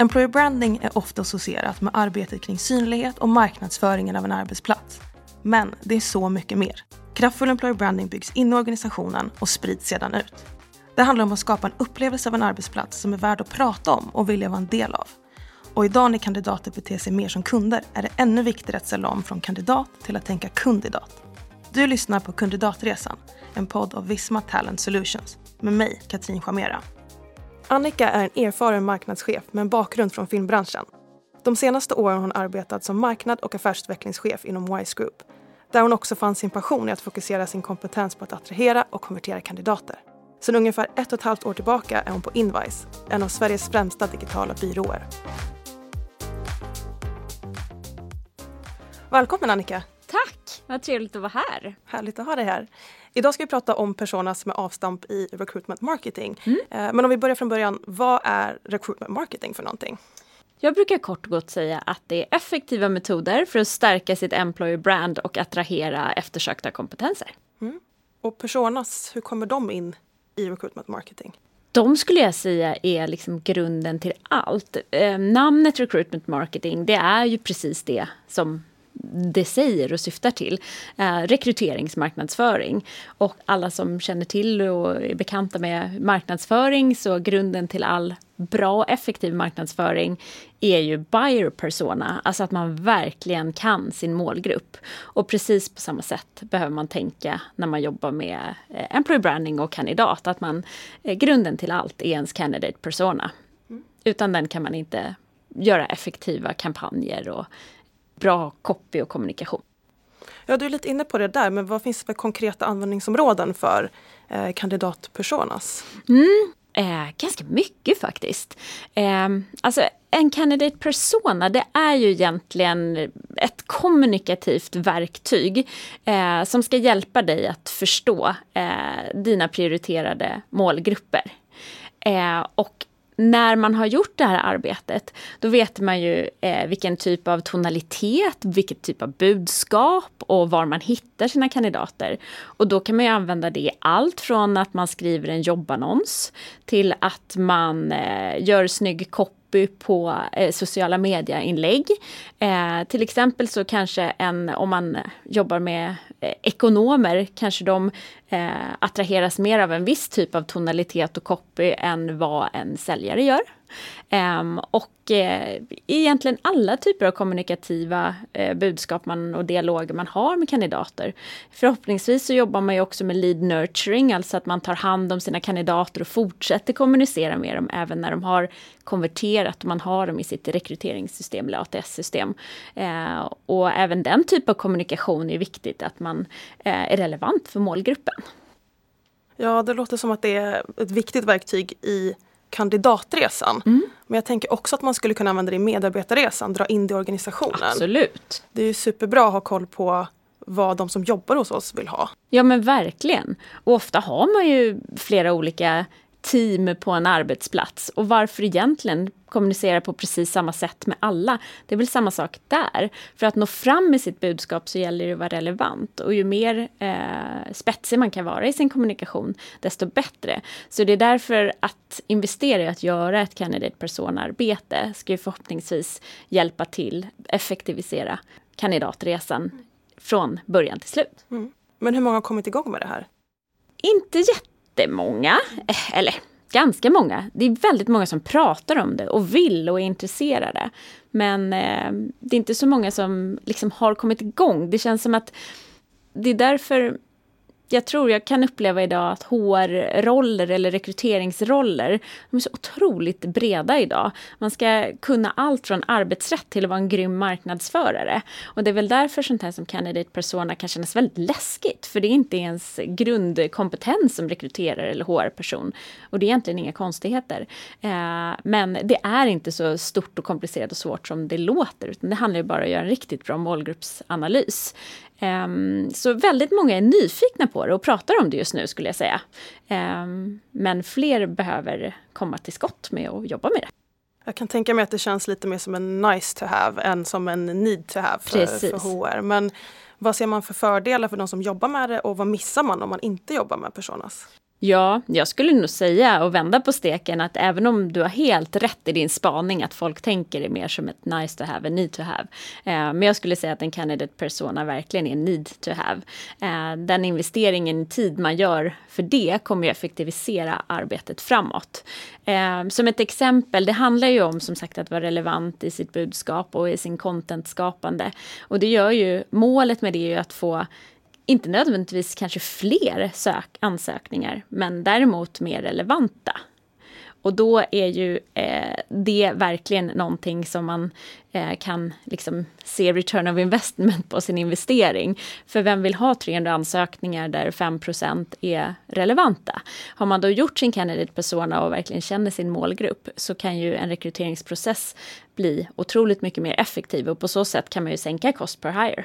Employer branding är ofta associerat med arbetet kring synlighet och marknadsföringen av en arbetsplats. Men det är så mycket mer. Kraftfull employer branding byggs in i organisationen och sprids sedan ut. Det handlar om att skapa en upplevelse av en arbetsplats som är värd att prata om och vilja vara en del av. Och idag när kandidater beter sig mer som kunder är det ännu viktigare att ställa om från kandidat till att tänka kundidat. Du lyssnar på Kandidatresan, en podd av Visma Talent Solutions med mig, Katrin Chamera. Annika är en erfaren marknadschef med en bakgrund från filmbranschen. De senaste åren har hon arbetat som marknad och affärsutvecklingschef inom Wise Group där hon också fann sin passion i att fokusera sin kompetens på att attrahera och konvertera kandidater. Sedan ungefär ett och ett halvt år tillbaka är hon på Invice, en av Sveriges främsta digitala byråer. Välkommen Annika! Tack! Vad trevligt att vara här. Härligt att ha dig här. Idag ska vi prata om personas med avstamp i recruitment marketing. Mm. Eh, men om vi börjar från början, vad är recruitment marketing för någonting? Jag brukar kort och gott säga att det är effektiva metoder för att stärka sitt employer brand och attrahera eftersökta kompetenser. Mm. Och personas, hur kommer de in i recruitment marketing? De skulle jag säga är liksom grunden till allt. Eh, namnet recruitment marketing, det är ju precis det som det säger och syftar till. Eh, rekryteringsmarknadsföring. Och alla som känner till och är bekanta med marknadsföring så grunden till all bra och effektiv marknadsföring är ju buyer persona, alltså att man verkligen kan sin målgrupp. Och precis på samma sätt behöver man tänka när man jobbar med eh, employee branding och kandidat, att man, eh, grunden till allt är ens candidate persona. Mm. Utan den kan man inte göra effektiva kampanjer och bra copy och kommunikation. Ja, du är lite inne på det där, men vad finns det för konkreta användningsområden för eh, kandidatpersonas? Mm, eh, ganska mycket faktiskt. Eh, alltså en candidate persona det är ju egentligen ett kommunikativt verktyg eh, som ska hjälpa dig att förstå eh, dina prioriterade målgrupper. Eh, och när man har gjort det här arbetet, då vet man ju eh, vilken typ av tonalitet, vilken typ av budskap och var man hittar sina kandidater. Och då kan man ju använda det i allt från att man skriver en jobbannons till att man eh, gör snygg kopp copy på eh, sociala medieinlägg. Eh, till exempel så kanske en, om man jobbar med eh, ekonomer, kanske de eh, attraheras mer av en viss typ av tonalitet och copy än vad en säljare gör. Um, och uh, egentligen alla typer av kommunikativa uh, budskap man, och dialoger man har med kandidater. Förhoppningsvis så jobbar man ju också med lead nurturing, alltså att man tar hand om sina kandidater och fortsätter kommunicera med dem även när de har konverterat och man har dem i sitt rekryteringssystem eller ATS-system. Uh, eh, och även den typen av kommunikation är viktigt, att man är relevant för målgruppen. Ja, det låter som att det är ett viktigt verktyg i kandidatresan. Mm. Men jag tänker också att man skulle kunna använda det i medarbetarresan, dra in det i organisationen. Absolut. Det är superbra att ha koll på vad de som jobbar hos oss vill ha. Ja men verkligen. Och ofta har man ju flera olika team på en arbetsplats. Och varför egentligen kommunicera på precis samma sätt med alla? Det är väl samma sak där. För att nå fram med sitt budskap så gäller det att vara relevant. Och ju mer eh, spetsig man kan vara i sin kommunikation, desto bättre. Så det är därför att investera i att göra ett candidate person-arbete ska ju förhoppningsvis hjälpa till effektivisera kandidatresan från början till slut. Mm. Men hur många har kommit igång med det här? Inte jätte jättemånga, eh, eller ganska många. Det är väldigt många som pratar om det och vill och är intresserade. Men eh, det är inte så många som liksom har kommit igång. Det känns som att det är därför jag tror jag kan uppleva idag att HR-roller eller rekryteringsroller, de är så otroligt breda idag. Man ska kunna allt från arbetsrätt till att vara en grym marknadsförare. Och det är väl därför sånt här som candidate persona kan kännas väldigt läskigt, för det är inte ens grundkompetens som rekryterare eller HR-person. Och det är egentligen inga konstigheter. Eh, men det är inte så stort och komplicerat och svårt som det låter, utan det handlar ju bara om att göra en riktigt bra målgruppsanalys. Um, så väldigt många är nyfikna på det och pratar om det just nu skulle jag säga. Um, men fler behöver komma till skott med att jobba med det. Jag kan tänka mig att det känns lite mer som en nice to have än som en need to have för, för HR. Men vad ser man för fördelar för de som jobbar med det och vad missar man om man inte jobbar med personas? Ja, jag skulle nog säga och vända på steken att även om du har helt rätt i din spaning att folk tänker det mer som ett nice to have, a need to have. Eh, men jag skulle säga att en candidate persona verkligen är need to have. Eh, den investeringen i tid man gör för det kommer ju effektivisera arbetet framåt. Eh, som ett exempel, det handlar ju om som sagt att vara relevant i sitt budskap och i sin contentskapande. Och det gör ju, målet med det är ju att få inte nödvändigtvis kanske fler sök ansökningar, men däremot mer relevanta. Och då är ju eh, det verkligen någonting som man eh, kan liksom se return of investment på sin investering. För vem vill ha 300 ansökningar där 5% är relevanta? Har man då gjort sin candidate persona och verkligen känner sin målgrupp så kan ju en rekryteringsprocess bli otroligt mycket mer effektiv och på så sätt kan man ju sänka cost per hire.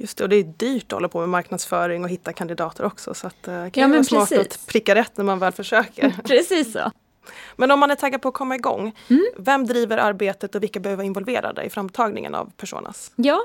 Just det, och det är dyrt att hålla på med marknadsföring och hitta kandidater också. Så att, det eh, kan ja, vara smart att pricka rätt när man väl försöker. precis så. Men om man är taggad på att komma igång, mm. vem driver arbetet och vilka behöver vara involverade i framtagningen av Personas? Ja,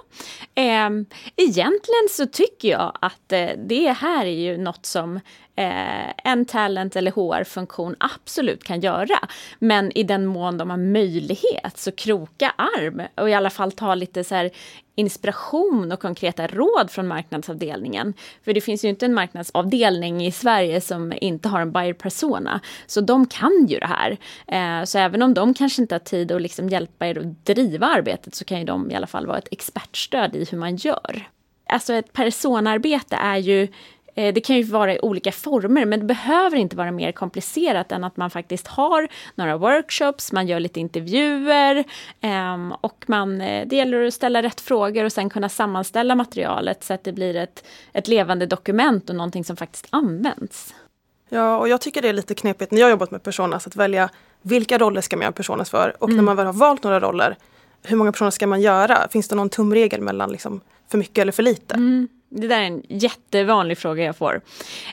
eh, egentligen så tycker jag att eh, det här är ju något som eh, en talent eller HR-funktion absolut kan göra. Men i den mån de har möjlighet så kroka arm och i alla fall ta lite så här inspiration och konkreta råd från marknadsavdelningen. För det finns ju inte en marknadsavdelning i Sverige som inte har en buyer persona. Så de kan ju det här. Eh, så även om de kanske inte har tid att liksom hjälpa er att driva arbetet så kan ju de i alla fall vara ett expertstöd i hur man gör. Alltså ett personarbete är ju det kan ju vara i olika former, men det behöver inte vara mer komplicerat än att man faktiskt har några workshops, man gör lite intervjuer ehm, och man, eh, det gäller att ställa rätt frågor och sen kunna sammanställa materialet så att det blir ett, ett levande dokument och någonting som faktiskt används. Ja, och jag tycker det är lite knepigt när jag jobbat med personas att välja vilka roller ska man göra personas för och mm. när man väl har valt några roller, hur många personer ska man göra? Finns det någon tumregel mellan liksom för mycket eller för lite? Mm. Det där är en jättevanlig fråga jag får.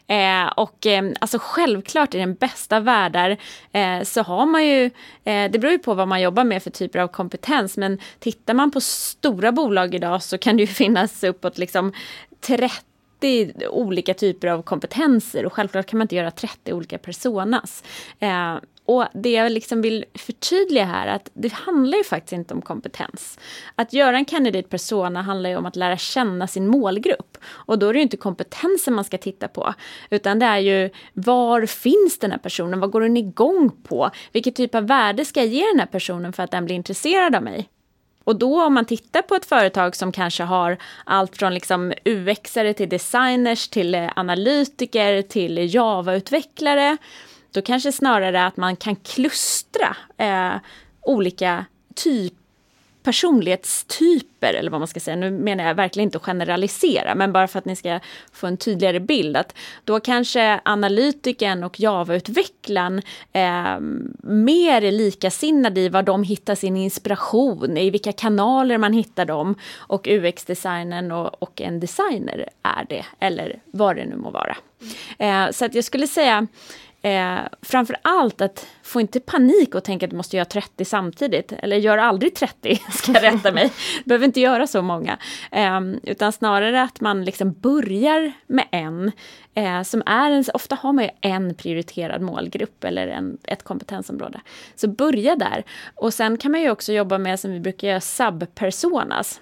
Eh, och eh, alltså självklart i den bästa världar eh, så har man ju, eh, det beror ju på vad man jobbar med för typer av kompetens, men tittar man på stora bolag idag så kan det ju finnas uppåt liksom 30 olika typer av kompetenser och självklart kan man inte göra 30 olika personas. Eh, och det jag liksom vill förtydliga här är att det handlar ju faktiskt inte om kompetens. Att göra en candidate persona handlar ju om att lära känna sin målgrupp. Och då är det ju inte kompetensen man ska titta på. Utan det är ju var finns den här personen? Vad går den igång på? Vilket typ av värde ska jag ge den här personen för att den blir intresserad av mig? Och då om man tittar på ett företag som kanske har allt från liksom UXare till designers till eh, analytiker till Java-utvecklare då kanske snarare att man kan klustra eh, olika typ, personlighetstyper eller vad man ska säga. Nu menar jag verkligen inte att generalisera, men bara för att ni ska få en tydligare bild. Att då kanske analytiken och Java-utvecklaren eh, mer är likasinnade i var de hittar sin inspiration, i vilka kanaler man hittar dem. Och UX-designern och, och, en designer är det, eller vad det nu må vara. Eh, så att jag skulle säga Eh, framför allt att få inte panik och tänka att du måste göra 30 samtidigt. Eller gör aldrig 30, ska jag rätta mig. Du behöver inte göra så många. Eh, utan snarare att man liksom börjar med en. Eh, som är en, ofta har man ju en prioriterad målgrupp eller en, ett kompetensområde. Så börja där. Och sen kan man ju också jobba med, som vi brukar göra, subpersonas.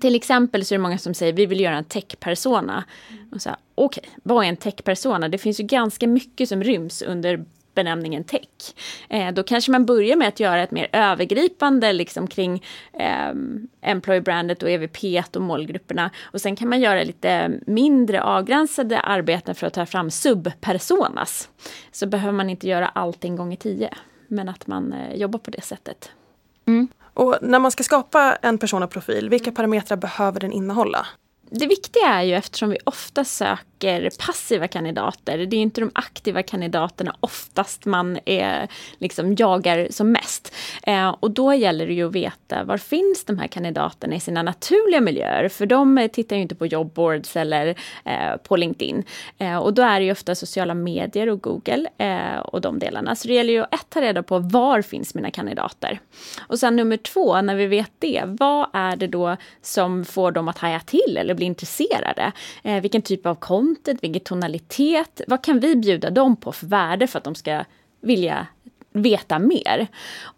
Till exempel så är det många som säger vi vill göra en tech-persona. Okej, okay, vad är en tech-persona? Det finns ju ganska mycket som ryms under benämningen tech. Eh, då kanske man börjar med att göra ett mer övergripande liksom, kring eh, employer-brandet och EVP och målgrupperna. Och sen kan man göra lite mindre avgränsade arbeten för att ta fram subpersonas. Så behöver man inte göra allting gånger tio, men att man eh, jobbar på det sättet. Mm. Och när man ska skapa en personaprofil, vilka parametrar behöver den innehålla? Det viktiga är ju eftersom vi ofta söker söker passiva kandidater. Det är inte de aktiva kandidaterna oftast man är, liksom, jagar som mest. Eh, och då gäller det ju att veta var finns de här kandidaterna i sina naturliga miljöer? För de tittar ju inte på jobboards eller eh, på LinkedIn. Eh, och då är det ju ofta sociala medier och Google eh, och de delarna. Så det gäller ju att ett, ta reda på var finns mina kandidater? Och sen nummer två, när vi vet det, vad är det då som får dem att haja till eller bli intresserade? Eh, vilken typ av konto kontinentet, vilken tonalitet, vad kan vi bjuda dem på för värde för att de ska vilja veta mer.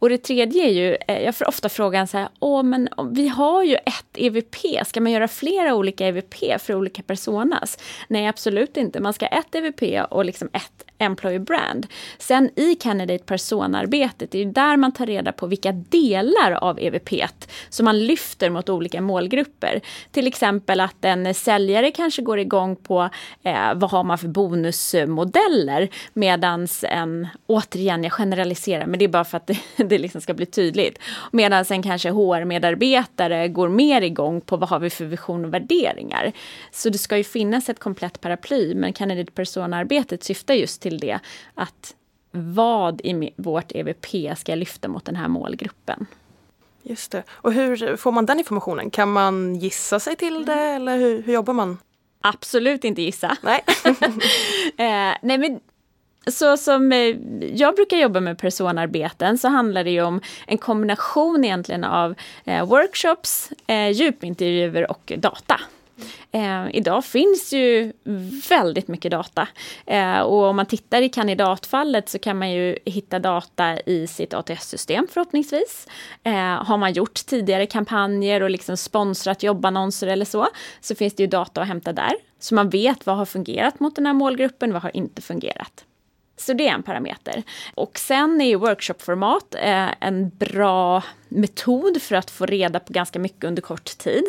Och det tredje är ju, eh, jag får ofta frågan så här, åh men vi har ju ett EVP, ska man göra flera olika EVP för olika personas? Nej absolut inte, man ska ha ett EVP och liksom ett Employer Brand. Sen i Candidate Persona-arbetet, det är där man tar reda på vilka delar av EVP som man lyfter mot olika målgrupper. Till exempel att en säljare kanske går igång på eh, vad har man för bonusmodeller medans en, återigen jag generaliserar men det är bara för att det, det liksom ska bli tydligt. Medan en kanske HR-medarbetare går mer igång på vad har vi för vision och värderingar. Så det ska ju finnas ett komplett paraply men Candidate Persona-arbetet syftar just till det att vad i vårt EVP ska jag lyfta mot den här målgruppen. Just det. Och hur får man den informationen? Kan man gissa sig till det eller hur, hur jobbar man? Absolut inte gissa. Nej. eh, nej men så som eh, jag brukar jobba med personarbeten så handlar det ju om en kombination egentligen av eh, workshops, eh, djupintervjuer och data. Eh, idag finns ju väldigt mycket data. Eh, och om man tittar i kandidatfallet så kan man ju hitta data i sitt ATS-system förhoppningsvis. Eh, har man gjort tidigare kampanjer och liksom sponsrat jobbannonser eller så, så finns det ju data att hämta där. Så man vet vad har fungerat mot den här målgruppen, vad har inte fungerat. Så det är en parameter. Och sen är ju workshopformat eh, en bra metod för att få reda på ganska mycket under kort tid.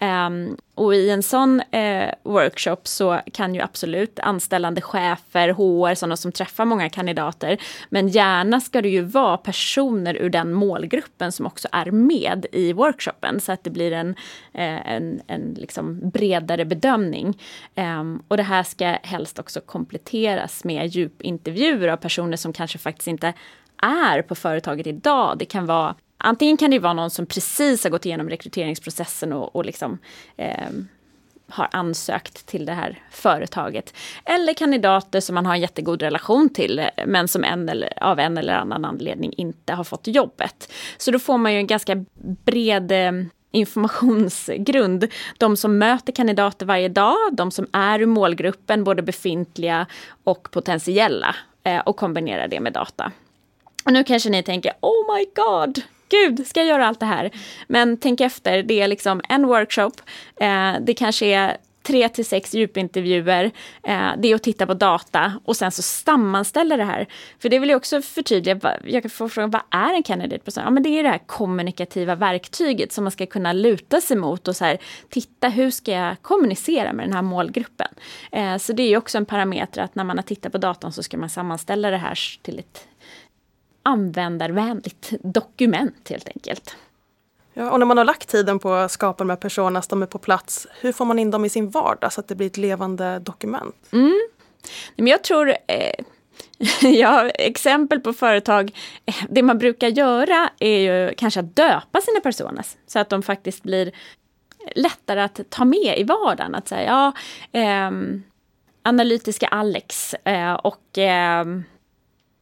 Um, och i en sån eh, workshop så kan ju absolut anställande chefer, HR, sådana som träffar många kandidater. Men gärna ska det ju vara personer ur den målgruppen som också är med i workshopen så att det blir en, eh, en, en liksom bredare bedömning. Um, och det här ska helst också kompletteras med djupintervjuer av personer som kanske faktiskt inte är på företaget idag. Det kan vara Antingen kan det vara någon som precis har gått igenom rekryteringsprocessen och, och liksom, eh, har ansökt till det här företaget. Eller kandidater som man har en jättegod relation till men som en eller, av en eller annan anledning inte har fått jobbet. Så då får man ju en ganska bred eh, informationsgrund. De som möter kandidater varje dag, de som är i målgruppen, både befintliga och potentiella eh, och kombinerar det med data. Och nu kanske ni tänker, oh my god, gud, ska jag göra allt det här? Men tänk efter, det är liksom en workshop, eh, det kanske är tre till sex djupintervjuer. Eh, det är att titta på data och sen så sammanställa det här. För det vill jag också förtydliga, jag kan få frågan vad är en candidate person? Ja men det är det här kommunikativa verktyget som man ska kunna luta sig mot och så här, titta hur ska jag kommunicera med den här målgruppen? Eh, så det är också en parameter att när man har tittat på datan så ska man sammanställa det här till ett användarvänligt dokument helt enkelt. Ja, och när man har lagt tiden på att skapa de här personas, de är på plats, hur får man in dem i sin vardag så att det blir ett levande dokument? Mm. Men jag tror, eh, jag har exempel på företag, det man brukar göra är ju kanske att döpa sina personas så att de faktiskt blir lättare att ta med i vardagen. Att säga, ja, eh, analytiska Alex eh, och eh,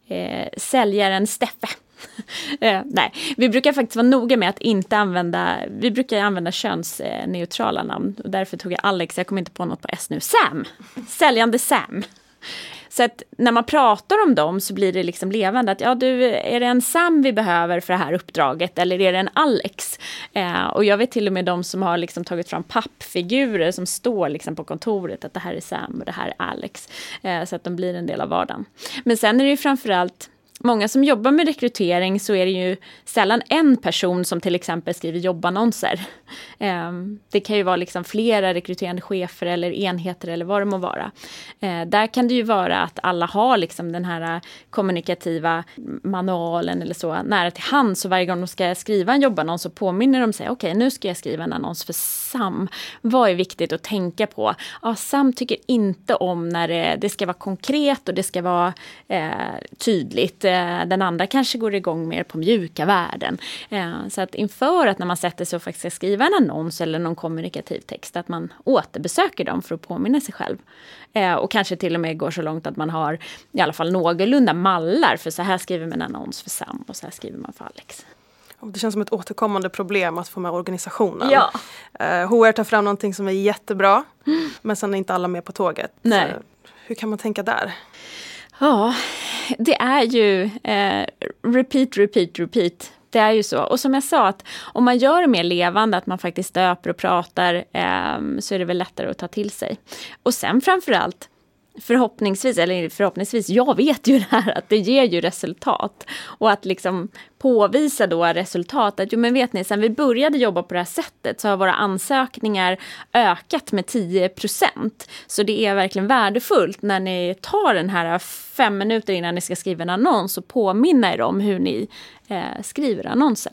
eh, säljaren Steffe. eh, nej, vi brukar faktiskt vara noga med att inte använda, vi brukar använda könsneutrala namn. Och därför tog jag Alex, jag kommer inte på något på S nu. Sam! Säljande Sam. Så att när man pratar om dem så blir det liksom levande. Att ja, du, är det en Sam vi behöver för det här uppdraget eller är det en Alex? Eh, och jag vet till och med de som har liksom tagit fram pappfigurer som står liksom på kontoret att det här är Sam och det här är Alex. Eh, så att de blir en del av vardagen. Men sen är det ju framförallt många som jobbar med rekrytering så är det ju sällan en person som till exempel skriver jobbannonser. Ehm, det kan ju vara liksom flera rekryterande chefer eller enheter eller vad det må vara. Eh, där kan det ju vara att alla har liksom den här kommunikativa manualen eller så nära till hand. Så varje gång de ska skriva en jobbannons så påminner de sig, okej okay, nu ska jag skriva en annons för SAM. Vad är viktigt att tänka på? Ja, SAM tycker inte om när det, det ska vara konkret och det ska vara eh, tydligt den andra kanske går igång mer på mjuka värden. Eh, så att inför att när man sätter sig och faktiskt ska skriva en annons eller någon kommunikativ text, att man återbesöker dem för att påminna sig själv. Eh, och kanske till och med går så långt att man har i alla fall någorlunda mallar, för så här skriver man en annons för Sam och så här skriver man för Alex. Det känns som ett återkommande problem att få med organisationen. Ja. Eh, HR tar fram någonting som är jättebra mm. men sen är inte alla med på tåget. Nej. Så, hur kan man tänka där? Ja, det är ju eh, repeat, repeat, repeat. Det är ju så. Och som jag sa, att om man gör det mer levande, att man faktiskt döper och pratar, eh, så är det väl lättare att ta till sig. Och sen framförallt, förhoppningsvis, eller förhoppningsvis, jag vet ju det här att det ger ju resultat. Och att liksom påvisa då resultatet. Jo men vet ni, sen vi började jobba på det här sättet så har våra ansökningar ökat med 10% Så det är verkligen värdefullt när ni tar den här fem minuter innan ni ska skriva en annons och påminna er om hur ni eh, skriver annonsen.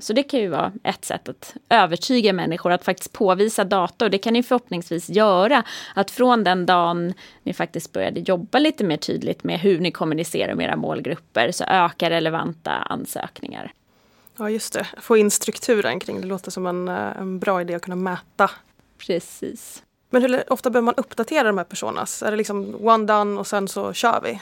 Så det kan ju vara ett sätt att övertyga människor att faktiskt påvisa data och det kan ni förhoppningsvis göra. Att från den dagen ni faktiskt började jobba lite mer tydligt med hur ni kommunicerar med era målgrupper så ökar relevanta ansökningar. Ja just det, få in strukturen kring det låter som en, eh, en bra idé att kunna mäta. Precis. Men hur ofta behöver man uppdatera de här personas? Är det liksom one done och sen så kör vi?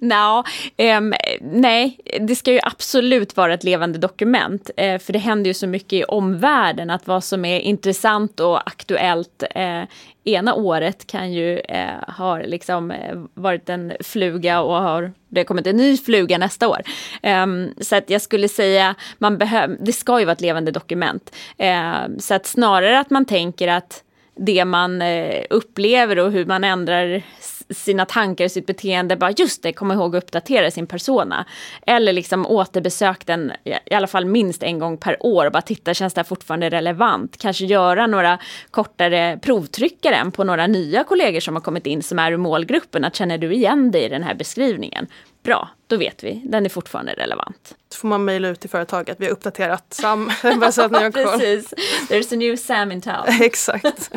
no, um, ehm, nej, det ska ju absolut vara ett levande dokument. Uh, för det händer ju så mycket i omvärlden att vad som är intressant och aktuellt uh, ena året kan ju uh, ha liksom varit en fluga och har det kommit en ny fluga nästa år. Um, så att jag skulle säga, man behöv, det ska ju vara ett levande dokument. Uh, så att snarare att man tänker att det man eh, upplever och hur man ändrar sina tankar och sitt beteende. Bara just det, komma ihåg att uppdatera sin persona. Eller liksom återbesök den i alla fall minst en gång per år. Bara titta, känns det här fortfarande relevant? Kanske göra några kortare provtryckaren på några nya kollegor som har kommit in som är ur målgruppen. Att känner du igen dig i den här beskrivningen? Bra, då vet vi. Den är fortfarande relevant. Så får man mejla ut till företaget. Vi har uppdaterat Sam. bara så att ni har koll. Precis. There's a new Sam in town. Exakt.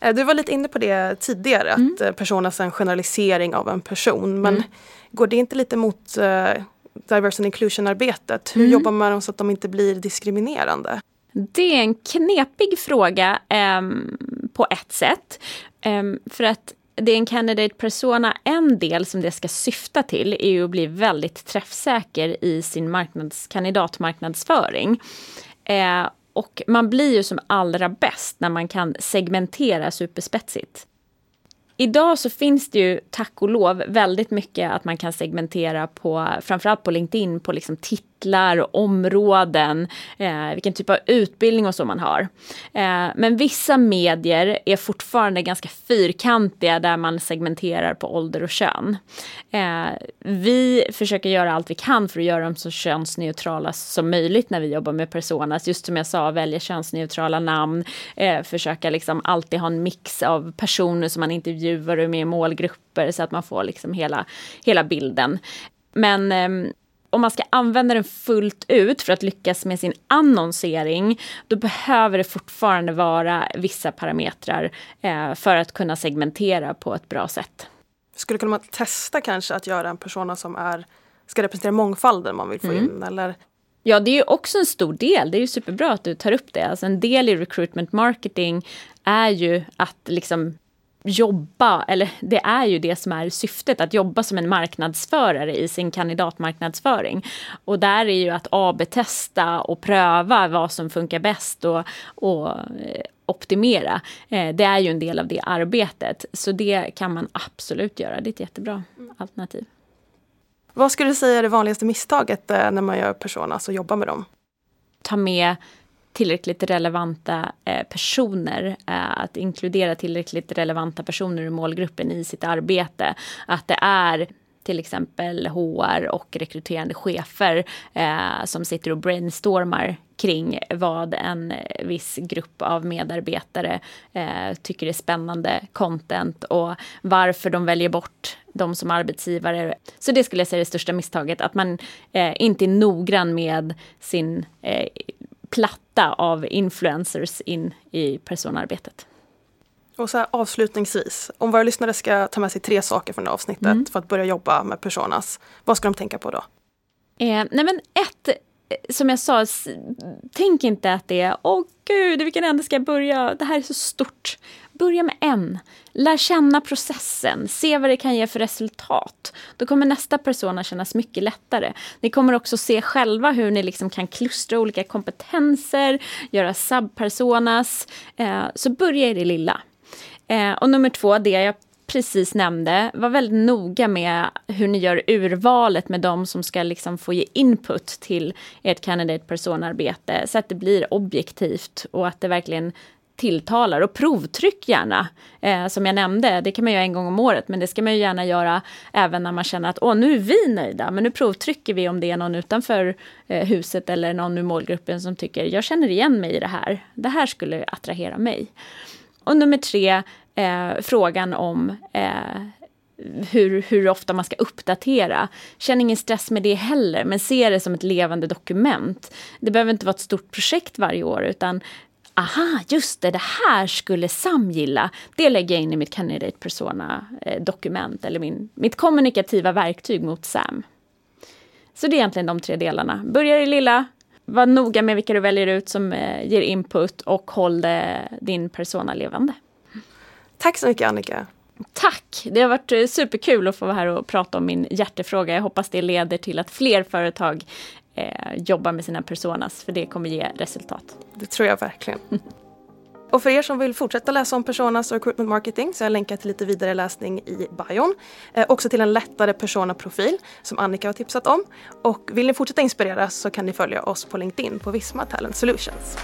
Eh, du var lite inne på det tidigare, mm. att eh, personas är en generalisering av en person. Men mm. går det inte lite mot uh, diversity inclusion-arbetet? Hur mm. jobbar man med dem så att de inte blir diskriminerande? Det är en knepig fråga um, på ett sätt. Um, för att det är en candidate persona, en del som det ska syfta till är ju att bli väldigt träffsäker i sin marknads, kandidatmarknadsföring. Eh, och man blir ju som allra bäst när man kan segmentera superspetsigt. Idag så finns det ju tack och lov väldigt mycket att man kan segmentera på framförallt på LinkedIn på liksom titlar och områden, eh, vilken typ av utbildning och så man har. Eh, men vissa medier är fortfarande ganska fyrkantiga där man segmenterar på ålder och kön. Eh, vi försöker göra allt vi kan för att göra dem så könsneutrala som möjligt när vi jobbar med personas. Just som jag sa, välja könsneutrala namn, eh, försöka liksom alltid ha en mix av personer som man intervjuar och med målgrupper så att man får liksom hela, hela bilden. Men eh, om man ska använda den fullt ut för att lyckas med sin annonsering, då behöver det fortfarande vara vissa parametrar eh, för att kunna segmentera på ett bra sätt. Skulle kunna testa kanske att göra en persona som är, ska representera mångfalden man vill få mm. in? Eller? Ja, det är ju också en stor del. Det är ju superbra att du tar upp det. Alltså en del i recruitment marketing är ju att liksom jobba, eller det är ju det som är syftet, att jobba som en marknadsförare i sin kandidatmarknadsföring. Och där är ju att AB-testa och pröva vad som funkar bäst och, och eh, optimera. Eh, det är ju en del av det arbetet. Så det kan man absolut göra. Det är ett jättebra alternativ. Vad skulle du säga är det vanligaste misstaget eh, när man gör personas och jobbar med dem? Ta med tillräckligt relevanta eh, personer, eh, att inkludera tillräckligt relevanta personer ur målgruppen i sitt arbete. Att det är till exempel HR och rekryterande chefer eh, som sitter och brainstormar kring vad en viss grupp av medarbetare eh, tycker är spännande content och varför de väljer bort dem som arbetsgivare. Så det skulle jag säga är det största misstaget, att man eh, inte är noggrann med sin eh, platta av influencers in i personarbetet. Och så här, avslutningsvis, om våra lyssnare ska ta med sig tre saker från det avsnittet mm. för att börja jobba med personas, vad ska de tänka på då? Eh, nej men ett, eh, som jag sa, tänk inte att det är åh gud, i vilken ände ska jag börja? Det här är så stort. Börja med en. Lär känna processen, se vad det kan ge för resultat. Då kommer nästa persona kännas mycket lättare. Ni kommer också se själva hur ni liksom kan klustra olika kompetenser, göra subpersonas. Eh, så börja i det lilla. Eh, och nummer två, det jag precis nämnde, var väldigt noga med hur ni gör urvalet med de som ska liksom få ge input till ert candidate personarbete så att det blir objektivt och att det verkligen tilltalar. Och provtryck gärna, eh, som jag nämnde, det kan man göra en gång om året, men det ska man ju gärna göra även när man känner att åh, nu är vi nöjda, men nu provtrycker vi om det är någon utanför eh, huset eller någon ur målgruppen som tycker jag känner igen mig i det här. Det här skulle attrahera mig. Och nummer tre, eh, frågan om eh, hur, hur ofta man ska uppdatera. Känn ingen stress med det heller, men se det som ett levande dokument. Det behöver inte vara ett stort projekt varje år, utan aha, just det, det här skulle Sam gilla. Det lägger jag in i mitt candidate persona-dokument, eller min, mitt kommunikativa verktyg mot Sam. Så det är egentligen de tre delarna. Börja i lilla, var noga med vilka du väljer ut som eh, ger input och håll din persona levande. Tack så mycket Annika. Tack! Det har varit eh, superkul att få vara här och prata om min hjärtefråga. Jag hoppas det leder till att fler företag eh, jobbar med sina personas, för det kommer ge resultat. Det tror jag verkligen. Och för er som vill fortsätta läsa om personas och recruitment marketing så har jag länkat till lite vidare läsning i bion. Eh, också till en lättare persona-profil som Annika har tipsat om. Och vill ni fortsätta inspireras så kan ni följa oss på LinkedIn på Visma Talent Solutions.